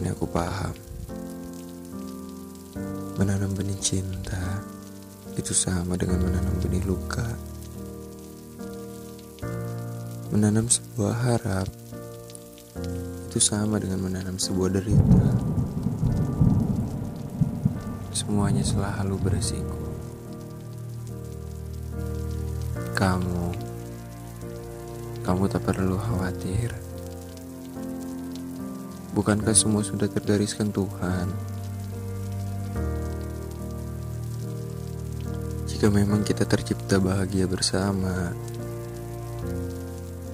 Mungkin aku paham. Menanam benih cinta Itu sama dengan menanam benih luka. Menanam sebuah harap Itu sama dengan menanam sebuah derita. Semuanya selalu beresiko. Kamu Kamu tak perlu khawatir. Bukankah semua sudah tergariskan Tuhan? Jika memang kita tercipta bahagia bersama,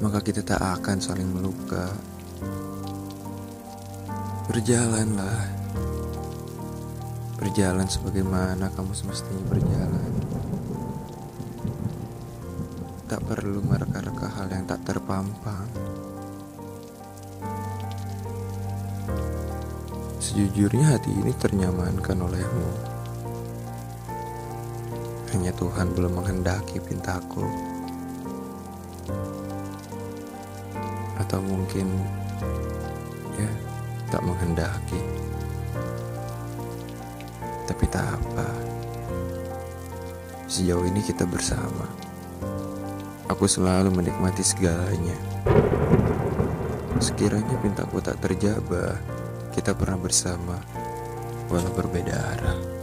maka kita tak akan saling meluka. Berjalanlah, berjalan sebagaimana kamu semestinya berjalan. Tak perlu mereka-reka hal yang tak terpampang. Sejujurnya hati ini ternyamankan olehmu. Hanya Tuhan belum menghendaki pintaku. Atau mungkin Ya tak menghendaki. Tapi tak apa. Sejauh ini kita bersama. Aku selalu menikmati segalanya. Sekiranya pintaku tak terjabah Kita pernah bersama Walau berbeda arah